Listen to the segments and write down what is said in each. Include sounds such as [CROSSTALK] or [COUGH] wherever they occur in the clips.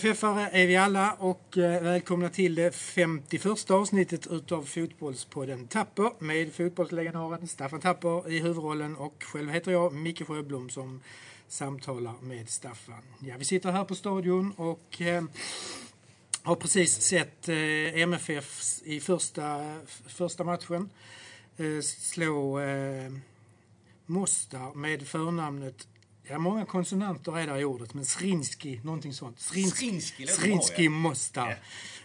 MFF-are är vi alla och eh, välkomna till det 51 avsnittet utav Fotbollspodden Tapper med fotbollslegendaren Staffan Tapper i huvudrollen och själv heter jag Micke Sjöblom som samtalar med Staffan. Ja, vi sitter här på stadion och eh, har precis sett eh, MFF i första, första matchen eh, slå eh, Mostar med förnamnet Ja, många konsonanter är där i ordet, men Srinski, någonting sånt. Srinski, Srinski ja. Mostar. Ja.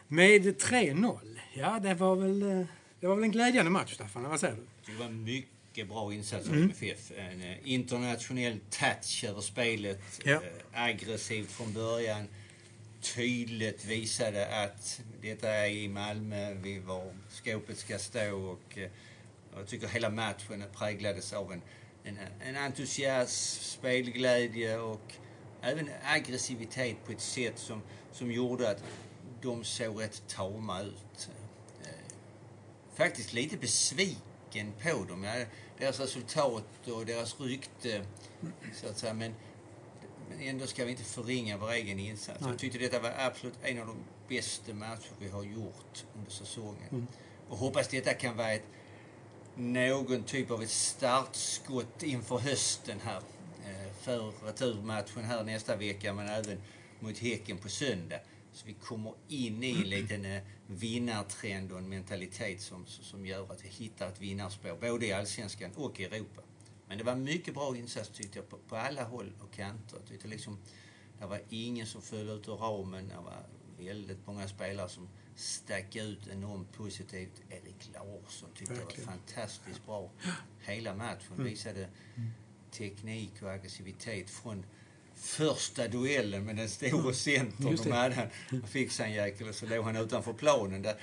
Med 3-0. Ja, det var, väl, eh, det var väl en glädjande match, Staffan? Vad säger du? Det var mycket bra insats av mm. MFF. En eh, internationell touch över spelet. Ja. Eh, aggressivt från början. Tydligt visade att detta är i Malmö, vi var skåpet ska stå och jag tycker hela matchen präglades av en en, en entusiasm, spelglädje och även aggressivitet på ett sätt som, som gjorde att de såg rätt tama ut. Eh, faktiskt lite besviken på dem. Deras resultat och deras rykte, så att säga. Men, men ändå ska vi inte förringa vår egen insats. Nej. Jag tyckte detta var absolut en av de bästa matcher vi har gjort under säsongen. Mm. Och hoppas detta kan vara ett någon typ av ett startskott inför hösten här. Eh, för returmatchen här nästa vecka men även mot Häcken på söndag. Så vi kommer in i en [CLEARS THROAT] liten eh, vinnartrend och en mentalitet som, som gör att vi hittar ett vinnarspår både i Allsvenskan och i Europa. Men det var mycket bra insats tyckte jag på, på alla håll och kanter. Jag tyckte liksom, det var ingen som föll ut ur ramen. Det var väldigt många spelare som stack ut enormt positivt. Erik Larsson tyckte Verkligen. det var fantastiskt bra. Hela matchen mm. visade teknik och aggressivitet från första duellen med den stora centern de hade. Han fick sig en jäkel och så låg han utanför planen. Där,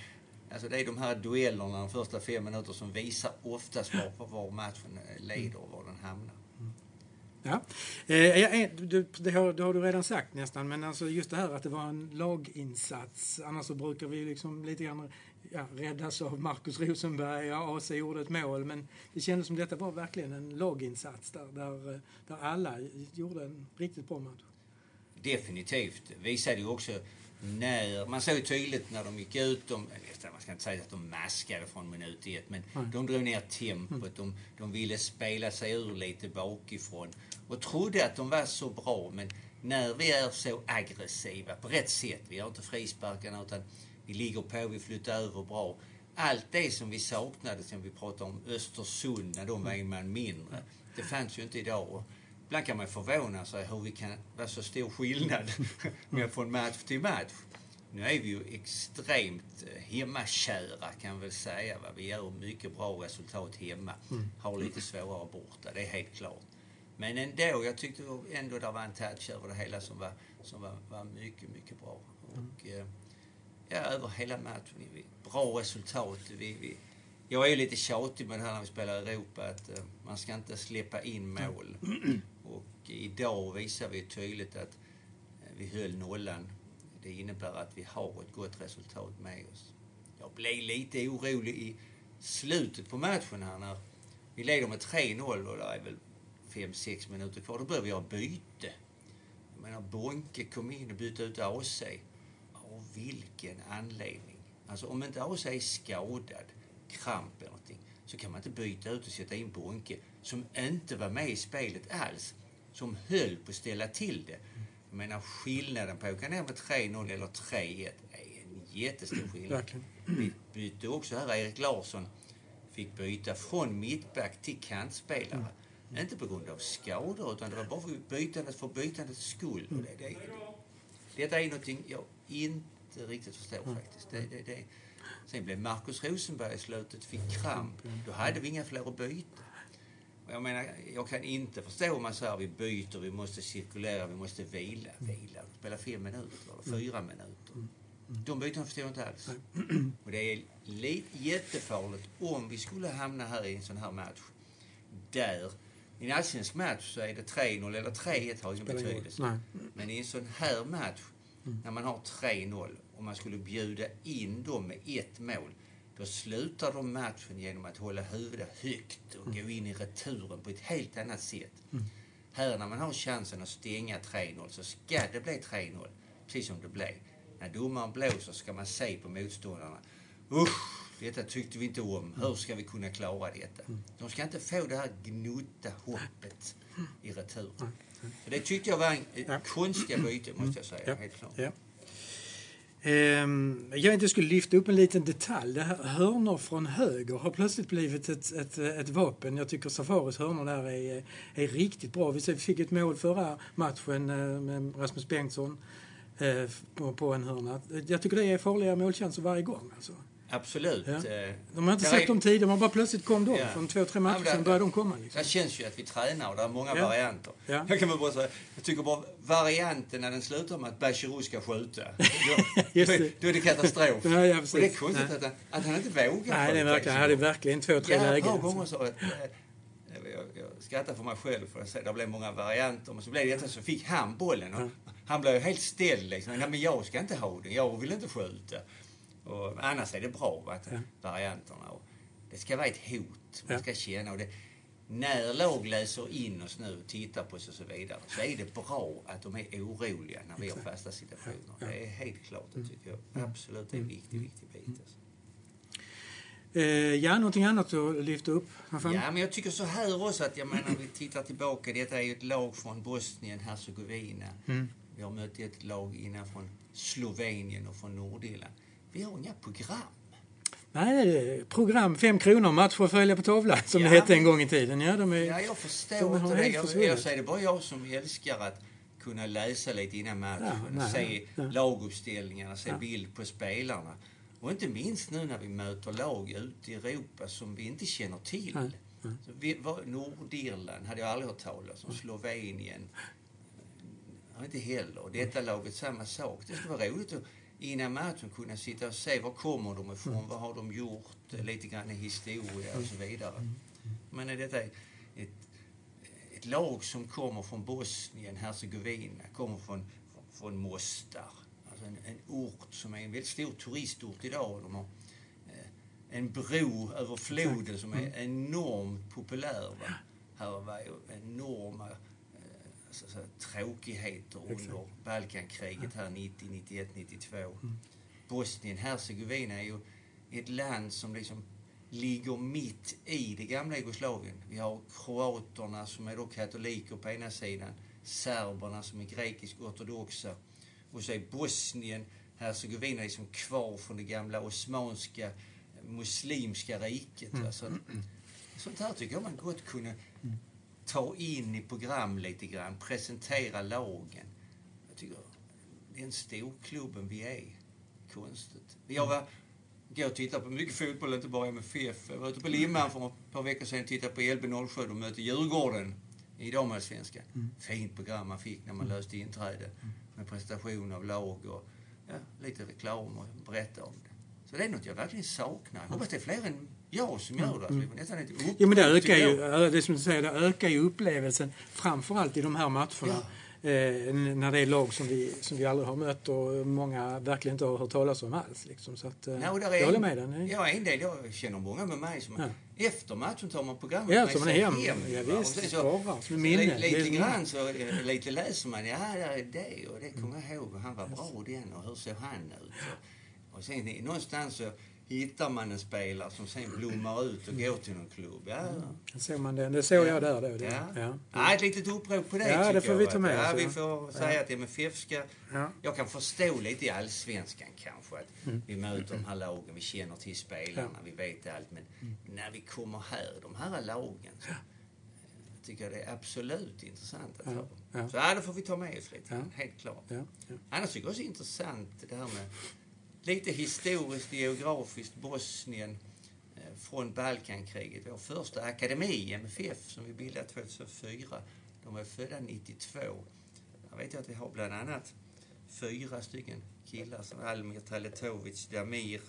alltså det är de här duellerna de första fem minuterna som visar oftast var, var matchen leder och var den hamnar. Eh, ja. Eh, du, det, har, det har du redan sagt nästan, men alltså just det här att det var en laginsats. Annars så brukar vi liksom lite grann ja, räddas av Markus Rosenberg. Ja, AC gjorde ett mål, men det kändes som detta var verkligen en laginsats där, där, där alla gjorde en riktigt bra match. Definitivt. Visade ju också när, man såg tydligt när de gick ut, de, man ska inte säga att de maskade från minut ett, men mm. de drog ner tempot, de, de ville spela sig ur lite bakifrån och trodde att de var så bra, men när vi är så aggressiva på rätt sätt, vi har inte frisparkarna utan vi ligger på, vi flyttar över bra. Allt det som vi saknade, som vi pratade om Östersund när de var en man mindre, det fanns ju inte idag. Ibland kan man förvåna sig hur vi kan vara så stor skillnad [LAUGHS] med från match till match. Nu är vi ju extremt eh, hemmakära kan väl säga. Va? Vi gör mycket bra resultat hemma. Mm. Har lite svårare borta, det är helt klart. Men ändå, jag tyckte ändå det var en touch över det hela som var, som var, var mycket, mycket bra. Och, eh, ja, över hela matchen. Bra resultat. Vi, vi, jag är ju lite tjatig med det här när vi spelar i Europa, att uh, man ska inte släppa in mål. [CLEARS THROAT] Idag visar vi tydligt att eh, vi höll nollan. Det innebär att vi har ett gott resultat med oss. Jag blev lite orolig i slutet på matchen här när vi leder med 3-0 och det är väl 5-6 minuter kvar. Då behöver jag byte. Jag menar, Bonke kom in och bytte ut AC. Av vilken anledning? Alltså om inte AC är skadad kramp eller någonting så kan man inte byta ut och sätta in Bonke som inte var med i spelet alls. Som höll på att ställa till det. Jag menar skillnaden på att åka ner med 3-0 eller 3-1 är en jättestor skillnad. Vi bytte också här, Erik Larsson fick byta från mittback till kantspelare. Mm. Inte på grund av skador utan det var bara för bytandet för bytandets skull. Mm. Det, det, detta är någonting jag inte riktigt förstår mm. faktiskt. Det, det, det, Sen blev Markus Rosenberg i slutet, fick kramp. Då hade vi inga fler att byta. Jag menar, jag kan inte förstå om man säger vi byter, vi måste cirkulera, vi måste vila. Vila, spela fem minuter eller fyra minuter. De bytena förstår jag inte alls. Och det är jättefarligt om vi skulle hamna här i en sån här match. Där, i en allsvensk match så är det 3-0 eller 3-1 har ingen betydelse. Men i en sån här match, när man har 3-0 om man skulle bjuda in dem med ett mål, då slutar de matchen genom att hålla huvudet högt och mm. gå in i returen på ett helt annat sätt. Mm. Här när man har chansen att stänga 3-0 så ska det bli 3-0. precis som det blev. När domaren blåser ska man se på motståndarna. Usch, detta tyckte vi inte om. Hur ska vi kunna klara detta? De ska inte få det här gnutta hoppet i retur. Så det tyckte jag var en ja. konstiga byte, måste jag säga. Ja. Helt klart. Ja. Ehm, jag inte skulle lyfta upp en liten detalj. Det här hörnor från höger har plötsligt blivit ett, ett, ett vapen. Jag tycker Safaris hörnor där är, är riktigt bra. Vi fick ett mål förra matchen eh, med Rasmus Bengtsson eh, på, på en hörna. Jag tycker det är farliga målchanser varje gång. Alltså. Absolut. Ja. Eh, De har inte sett är- dem tidigare, man bara plötsligt kom de. Ja. Från två, tre matcher Ja, sen började de komma. Liksom. Det känns ju att vi tränar och det är många Ja. varianter. Ja. Jag kan bara säga, jag tycker bara varianten när den slutar med att Bachirou ska skjuta. Då, [LAUGHS] då, är det katastrof. [LAUGHS] Ja, ja, precis. och det är konstigt att han, att han inte vågar Nej, det är verkligen, liksom. han hade verkligen två, tre Ja, lägen. gånger så. att, eh, Jag, jag skrattar för mig själv för att det blev många varianter. Men så blev det detta så fick han bollen. Och Han blev helt ställd liksom. Nej, men jag ska inte ha den. Jag vill inte skjuta. Och annars är det bra va, att Ja. varianterna. Och det ska vara ett hot. Man Ja. ska känna. Och det, när lag läser in oss nu och tittar på oss och så vidare så är det bra att de är oroliga när vi har fasta situationer. Ja. Det är helt klart, det tycker jag. Absolut, det är en viktig, viktig bit. Alltså. Eh, ja, någonting annat att lyfta upp? Fan? Ja, men jag tycker så här också att jag menar, vi tittar tillbaka. Detta är ju ett lag från Bosnien, Hercegovina. Mm. Vi har mött ett lag innan från Slovenien och från Nordirland. Vi har inga program. Nej, program, fem kronor, match att följa på tavlan som Ja, det hette en gång i tiden. Ja, de är, Ja, jag förstår inte det. Jag, försvunnit. jag säger det bara jag som älskar att kunna läsa lite innan matchen. Ja, se ja. laguppställningarna, se bild på spelarna. Och inte minst nu när vi möter lag ute i Europa som vi inte känner till. Nej, nej. Vi, var, Nordirland hade jag aldrig hört talas om. Slovenien. inte heller. Och detta laget samma sak. Det skulle vara roligt att innan matchen kunna sitta och se var kommer de ifrån, vad har de gjort, lite grann i historia och så vidare. Men är detta ett, ett lag som kommer från Bosnien, Hercegovina, kommer från, från Mostar. Alltså en, en ort som är en väldigt stor turistort idag. De har eh, en bro över floden som är enormt populär. Va? Här var enorma så, så, tråkigheter under Balkankriget här 90, 91, 92. Bosnien-Hercegovina är ju ett land som liksom ligger mitt i det gamla Jugoslavien. Vi har kroaterna som är då katoliker på ena sidan, serberna som är grekisk-ortodoxa och så är Bosnien, Hercegovina liksom kvar från det gamla osmanska muslimska riket. Mm. Alltså, sånt här tycker jag man gott kunde ta in i program lite grann, presentera lagen. Jag tycker den storklubben vi är, konstigt. Jag var, går och tittar på mycket fotboll, inte bara MFF. Jag var ute på Limhamn för ett par veckor sedan och tittade på LB07 och mötte Djurgården i damallsvenskan. Fint program man fick när man löste inträde med presentation av lag och ja, lite reklam och berätta om det. Så det är något jag verkligen saknar. Jag hoppas det är fler än jag som gör det. Får nästan inte upp Ja, men det ökar ju, ja, det som du säger, det ökar ju upplevelsen framförallt i de här matcherna. Eh, när det är lag som vi, som vi aldrig har mött och många verkligen inte har hört talas om alls. Liksom. Så att, eh, Ja, jag håller en- med dig. Ja, en del. Jag känner många med mig som Ja. efter matchen tar man programmet Ja, med så sig hem. hem. Ja, va? Och visst, sen sparar som så minne. Lite, lite grann så eh, lite läser man. Ja, där är det och det kommer jag ihåg. Han var bra den och hur ser han ut? Och, och sen någonstans så hittar man en spelare som sen blommar ut och går till någon klubb. Ja, Det såg man det. Det såg jag där då. Det, Ja. ja. Ja, ett litet upprop på det Ja, det får jag, vi ta med Ja, oss, vi ja. får säga att MFF ska... Ja. Jag kan förstå lite i allsvenskan kanske att Mm. vi möter de här lagen, vi känner till spelarna, vi vet allt. Men Mm. när vi kommer här, de här lagen, så tycker jag det är absolut intressant att ja. Så ja, det får vi ta med oss lite, helt klart. Ja, ja. Annars tycker jag också det är intressant det här med lite historiskt, geografiskt, Bosnien eh, från Balkankriget. Vår första akademi, MFF, som vi bildade 2004, de var födda 92. Jag vet att vi har bland annat fyra stycken killar som Almir Taletovic, Damir,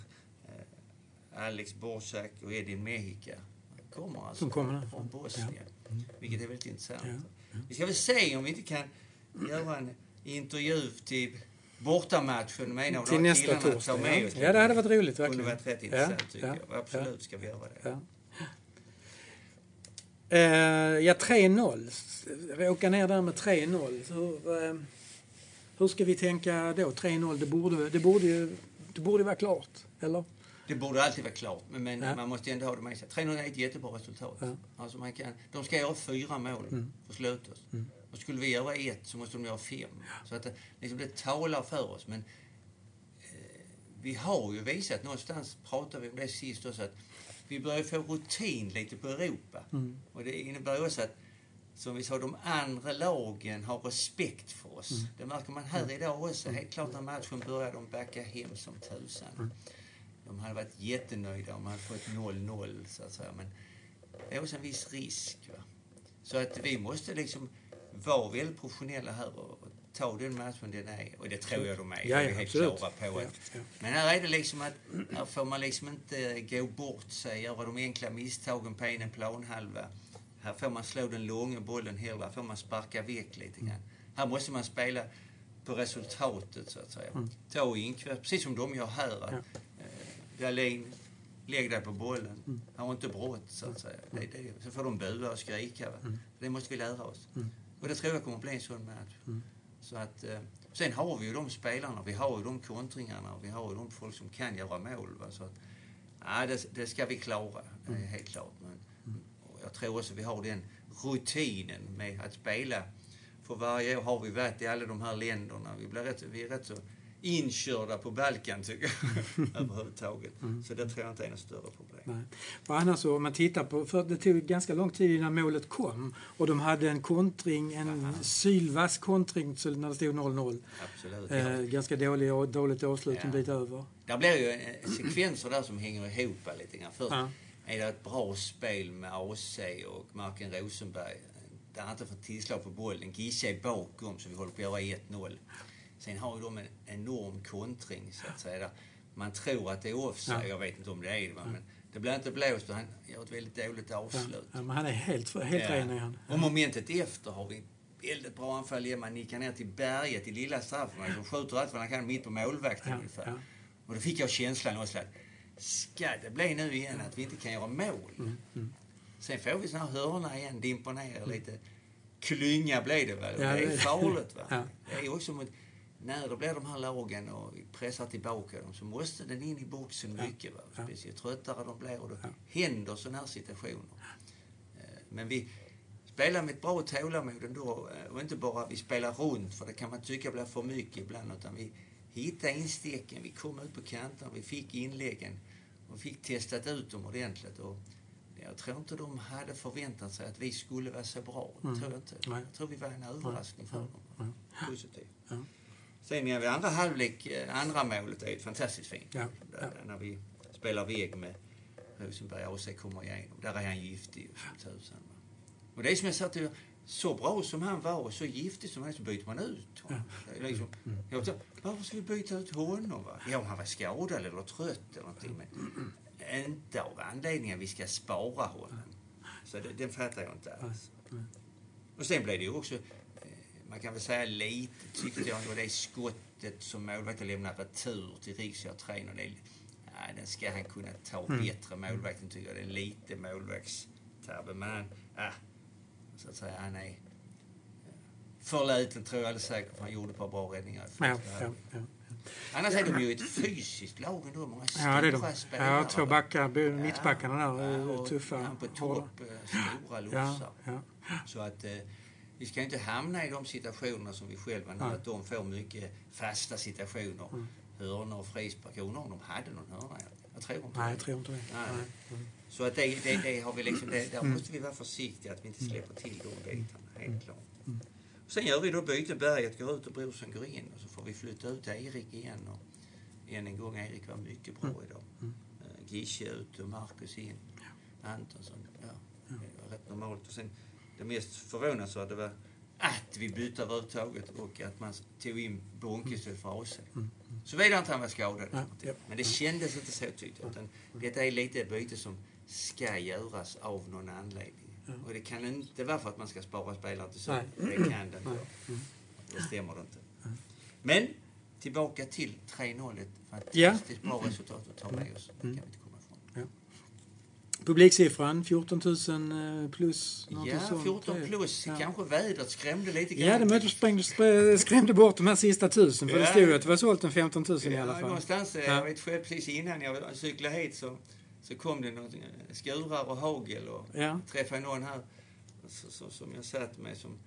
eh, Alex Borsak och Edin Mehica. De kommer alltså kommer från Bosnien, vilket är väldigt intressant. Vi ska väl se om vi inte kan göra en intervju till bortamatchen med en av Till de här nästa killarna. Ta med Ja. ja, det hade varit roligt Det verkligen. varit rätt intressant Ja, tycker ja, jag. Absolut ja. ska vi göra det. Ja. Eh, ja, 3-0. Råka ner där med 3-0. Så, eh, Hur ska vi tänka då? 3-0, det borde, det, borde ju, det borde vara klart, eller? Det borde alltid vara klart, men, men Ja. man måste ändå ha det med sig. 3-0 är ett jättebra resultat. Ja. Alltså man kan, de ska göra fyra mål Mm. för sluta oss. Och skulle vi göra ett så måste de göra fem. Så att det, liksom det talar för oss. Men eh, vi har ju visat, någonstans pratade vi om det sist också, att vi börjar få rutin lite på Europa. Mm. Och det innebär också att som vi sa, de andra lagen har respekt för oss. Mm. Det märker man här idag också. Helt klart när matchen började, de backade hem som tusan. Mm. De hade varit jättenöjda om man hade fått 0-0, så att säga. Men det är också en viss risk. Va? Så att vi måste liksom vara väldigt professionella här och, ta den matchen den är. Och det tror jag de är. Ja, ja, är helt klara på. Ja, Att, ja. Men här är det liksom att här får man liksom inte gå bort sig, göra de enkla misstagen på en planhalva. Här får man slå den långa bollen hellre, här får man sparka väck lite grann. Här måste man spela på resultatet så att säga. Ta och inkvärt, precis som de gör här. Att, Ja. eh, Dahlin, lägg dig på bollen. Har inte brott så att säga. Det, det, så får de bua och skrika. Va? Det måste vi lära oss. Och det tror jag kommer att bli en sån match. Så att, eh, sen har vi ju de spelarna, vi har ju de kontringarna och vi har ju de folk som kan göra mål. Va? Så att, ja, det, det ska vi klara, det är helt klart. Men, och jag tror också vi har den rutinen med att spela. För varje år har vi varit i alla de här länderna. Vi, blir rätt, vi är rätt så inkörda på Balkan, tycker jag, [LAUGHS] överhuvudtaget. Så det tror jag inte är något större problem. Nej. Och annars så, om man tittar på, för det tog ganska lång tid innan målet kom och de hade en kontring, en sylvass kontring när det stod 0-0. Absolut. Eh, ganska dålig, dåligt avslut en Ja. bit över. Det blir ju eh, sekvenser där som hänger ihop lite grann. Först Ja. är det ett bra spel med AC och Marken Rosenberg. Där han inte får tillslag på bollen. Gisse är bakom så vi håller på att göra 1-0. Sen har ju de en enorm kontring så att säga. Man tror att det är offside. Ja. Jag vet inte om det är det. va, Men det blir inte blåst och han gör ett väldigt dåligt Ja. avslut. Ja, men han är helt, helt ren är han. Och momentet efter har vi väldigt bra anfall igen. Man nickar ner till berget i lilla straffområdet. De skjuter allt vad han kan mitt på målvakten Ja, ungefär. ja. Och då fick jag känslan också att ska det bli nu igen att vi inte kan göra mål? Mm, Sen får vi sån här hörna igen, dimper ner lite. Klynga blir det väl. Ja, det är farligt va. [LAUGHS] Ja. Det är också mot, när det blir de här lagen och pressar tillbaka dem så måste den in i boxen mycket. Va? Speciellt tröttare de blir och då händer sådana här situationer. Eh, Men vi spelar med ett bra tålamod ändå. eh, Och inte bara vi spelar runt, för det kan man tycka blir för mycket ibland. Utan vi hittade insticken, vi kom ut på kanterna, vi fick inläggen och fick testat ut dem ordentligt. Och jag tror inte de hade förväntat sig att vi skulle vara så bra. Mm. tror jag inte. Nej. Jag tror vi var en överraskning för dem. Ja. Positivt. Ja. Sen i andra halvlek, eh, andra målet är fantastiskt fint. Ja, Där, ja. När vi spelar väg med Rosenberg och AC kommer igenom. Där är han giftig som tusan. Och det är som jag sa till så bra som han var och så giftig som han är så byter man ut honom. Är Liksom, jag sa, varför ska vi byta ut honom? Va? Ja, han var skadad eller trött eller någonting. Men inte av anledningen vi ska spara honom. Så det, den fattar jag inte alls. Och sen blev det ju också, man kan väl säga lite, tyckte jag, det var det skottet som målvakten lämnade retur till Riksjö tränaren. Det, ja, den ska han kunna ta bättre, målvakten tycker jag. Det är lite målvaktstabbe. Men han, ja, så att säga, han är eh, för liten tror jag alldeles säkert, för han gjorde ett par bra räddningar. Ja, ja, halvlek. ja. Annars är de ju ett fysiskt lag ändå. Många ja, det är de. Ja, två backar, mittbackarna där, Ja, är och tuffa. han på topp, eh, stora lossar. Så att eh, vi ska inte hamna i de situationerna som vi själva nu, att de får mycket fasta situationer. Mm. Hörnor och frispark. Jag undrar om de hade någon hörna. Jag tror inte Nej, det. jag tror inte det. Nej. Mm. Så att det, det, det har vi liksom, det, där måste vi vara försiktiga att vi inte släpper till de bitarna, helt klart. Mm. Sen gör vi då byte, Berget går ut och Brorsson går in och så får vi flytta ut Erik igen. Och än en gång, Erik var mycket bra idag. Mm. Eh, Gische ut och Marcus in. Antonsson, ja. Det var rätt normalt. Och sen, det mest förvånansvärda var att vi bytte överhuvudtaget och att man tog in Bonke istället för AC. Såvida inte han var skadad. Mm. Ja, ja. Men det kändes inte så tyckte jag. Utan detta är lite ett byte som ska göras av någon anledning. Och det kan inte vara för att man ska spara spelare till slut. Det kan det inte vara. Det stämmer det inte. Men tillbaka till 3-0. Ett Ja. fantastiskt bra resultat att ta med oss. Det kan vi inte komma ifrån. Publiksiffran 14 000 eh, plus. Ja, 14 plus. Ja. Kanske vädret skrämde lite grann. Ja, det möjde sprängde, skrämde bort de här sista tusen. För ja. det stod ju att det var sålt en 15 000 ja, i alla fall. Någonstans, ja. jag vet själv precis innan jag cyklade hit så, så kom det något, skurar och hagel och ja. träffade någon här så, så, som jag satt med som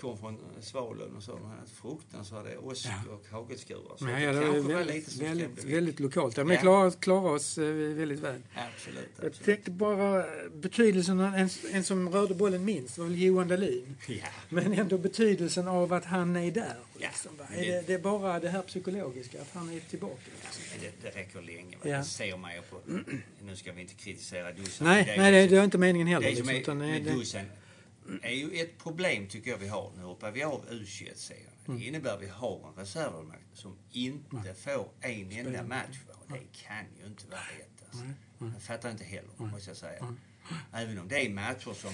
kom från Svalöv och så. De hade fruktansvärda åsk ja. och hagelskurar. Så ja, ja, det, det var väldigt, väldigt, väldigt lokalt. Ja, men ja. klarar, klarar oss eh, väldigt väl. Absolut, absolut. Jag tänkte bara betydelsen, en, en som rörde bollen minst var väl Johan Dahlin. Ja. Men ändå betydelsen av att han är där. Liksom, ja, det, är det, det, är bara det här psykologiska, att han är tillbaka. Liksom. Det, det räcker länge. Ja. Det ser man ju på... [CLEARS THROAT] Nu ska vi inte kritisera Dusan. Nej, det, nej, det, det är inte meningen heller. Det som liksom, är, med Dusan, är ju ett problem tycker jag vi har. Nu hoppar vi av U21-serien. Mm. Det innebär att vi har en reservmålvakt som inte mm. får en enda match. Och det kan ju inte vara rätt. Alltså. Mm. Jag fattar inte heller, måste jag säga. Även om det är matcher som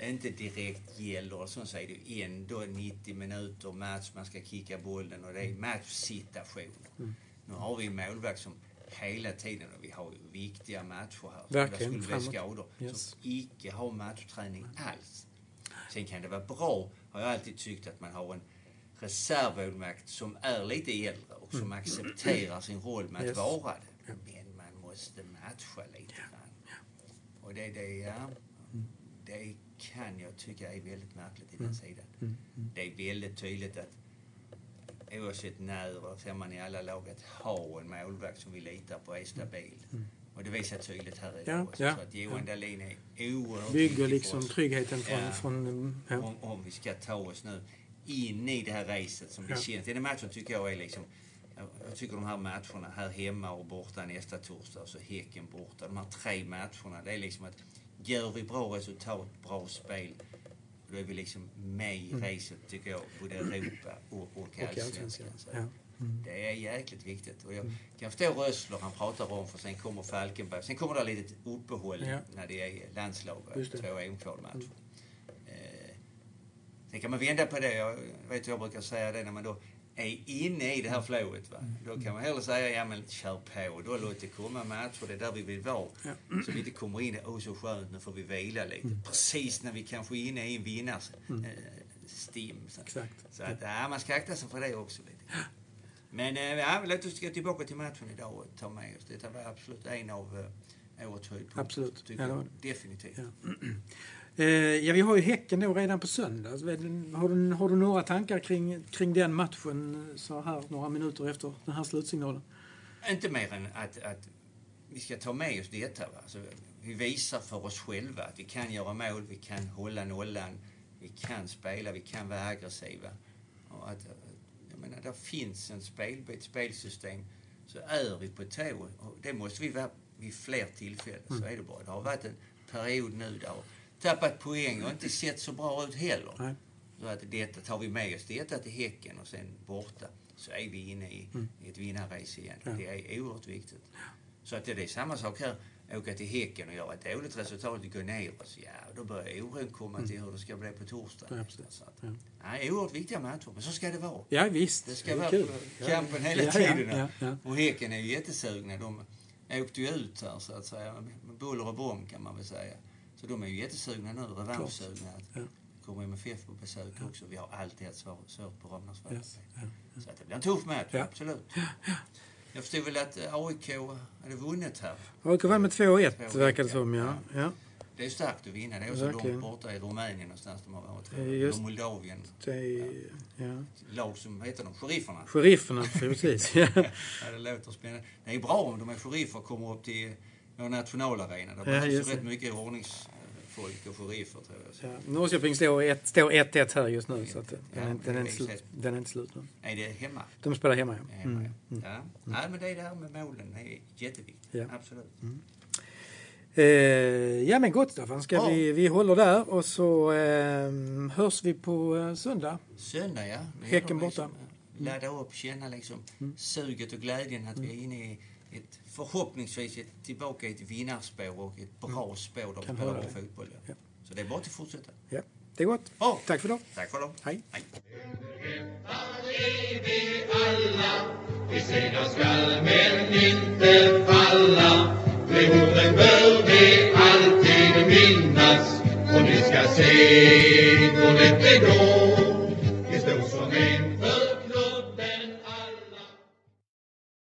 inte direkt gäller så, så är det ändå 90 minuter match, man ska kicka bollen och det är matchsituationer. Mm. Nu har vi en målvakt som hela tiden, och vi har ju viktiga matcher här, Verkligen, där skulle bli skador, yes. som icke har matchträning alls. Sen kan det vara bra, har jag alltid tyckt, att man har en reservmålvakt som är lite äldre och som mm. accepterar sin roll med att yes. vara det. Men man måste matcha lite grann. Och det, det, ja, mm. det kan jag tycka är väldigt märkligt i den mm. sidan. Det är väldigt tydligt att oavsett när, ser man i alla lag, att ha en målvakt som vi litar på är stabil. Mm. Och det visar tydligt här idag. Ja, ja, så att Johan ja. Dahlin är oerhört Bygger liksom tryggheten från... Ja, från ja. om, om, vi ska ta oss nu in i det här racet som det känns. Den matchen tycker jag är liksom... Jag tycker de här matcherna här hemma och borta nästa torsdag, alltså Häcken borta. De här tre matcherna, det är liksom att gör vi bra resultat, bra spel, då är vi liksom med i mm. racet, tycker jag, både Europa och, och allsvenskan. Mm. Det är jäkligt viktigt. Och jag kan förstå Rössler han pratar om, för sen kommer Falkenberg. Sen kommer det ett litet uppehåll ja. när det är landslag, två EM-kvalmatcher. Mm. Eh, sen kan man vända på det. Jag vet jag brukar säga det när man då är inne i det här flowet. Va? Mm. Då kan man hellre säga, ja men kör på. Då låt det komma matcher, det är där vi vill vara. Ja. Så vi inte kommer in, åh så skönt, nu får vi vila lite. Mm. Precis när vi kanske är inne i en vinnarstim. Mm. Eh, så, Exakt. så att, ja, man ska akta sig för det också. Lite. Men äh, ja, låt oss gå tillbaka till matchen idag och ta med oss. Detta var absolut en av äh, årets höjdpunkter. Absolut. Ja, det Definitivt. Ja. [CLEARS THROAT] Eh, ja, vi har ju Häcken då redan på söndag. Har du, har du några tankar kring, kring den matchen så här några minuter efter den här slutsignalen? Inte mer än att, att vi ska ta med oss detta. Va? Alltså, vi visar för oss själva att vi kan göra mål, vi kan hålla nollan, vi kan spela, vi kan vara aggressiva. Och att, menar, där finns en spelbit, spelsystem, så är vi på tå. Och det måste vi vara vid fler tillfällen. Mm. Så är det bara. Det har varit en period nu där tappat poäng och inte sett så bra ut heller. Nej. Så att detta tar vi med oss detta till Häcken och sen borta så är vi inne i, mm. ett vinnarrace igen. Ja. Det är oerhört viktigt. Så att det är samma sak här. Åka till Häcken och göra ett dåligt resultat och gå ner oss. Ja, då börjar oron komma mm. till hur det ska bli på torsdag. Ja, så att, ja. Oerhört viktiga matcher, men så ska det vara. Ja, visst. Det ska det vara kul. kampen hela ja, tiden. Ja, och Häcken är ju jättesugna. De åkte ju ut här så att säga. Med buller och bom kan man väl säga. Så de är ju jättesugna nu, revanschsugna. Ja. kommer MFF på besök också. Vi har alltid haft svårt på. Yes. Ja. Så att det blir en tuff match, absolut. Jag förstod väl att AIK hade vunnit här. AIK vann med 2-1 verkar det som, ja. ja. Det är starkt att vinna. Det är också långt borta i Rumänien någonstans de har varit. Just, Moldavien. Det, ja. Lag som, heter de? Sherifferna? Sherifferna, precis. [LAUGHS] ja. det låter spännande. Det är bra om de är sheriffer och kommer upp till vår nationalarena. Det behövs ja, rätt mycket ordnings folk och sheriffer tror jag. Ja, Norrköping står 1-1 här just nu så att ja, den, den, är inte slut, den är inte slut nu. Är det hemma? De spelar hemma ja. hemma, mm. ja. Mm. Nej men det där med målen är jätteviktigt. Ja. Absolut. Mm. Eh, ja men gott Staffan, ska ja. vi, vi håller där och så eh, hörs vi på eh, söndag. Söndag ja. Häcken borta. Liksom, ladda upp, känna liksom mm. suget och glädjen att vi är inne i ett, förhoppningsvis ett, tillbaka i ett vinnarspår och ett bra mm. spår där vi spelar bra fotboll. Ja. Så det är bara att fortsätta. Ja, det är gott. Oh. Tack för idag. Tack för idag. Hej. Hej. vi alla, vi segrar skall men inte falla. Med orden bör vi hoppas och ni ska se då det blir blå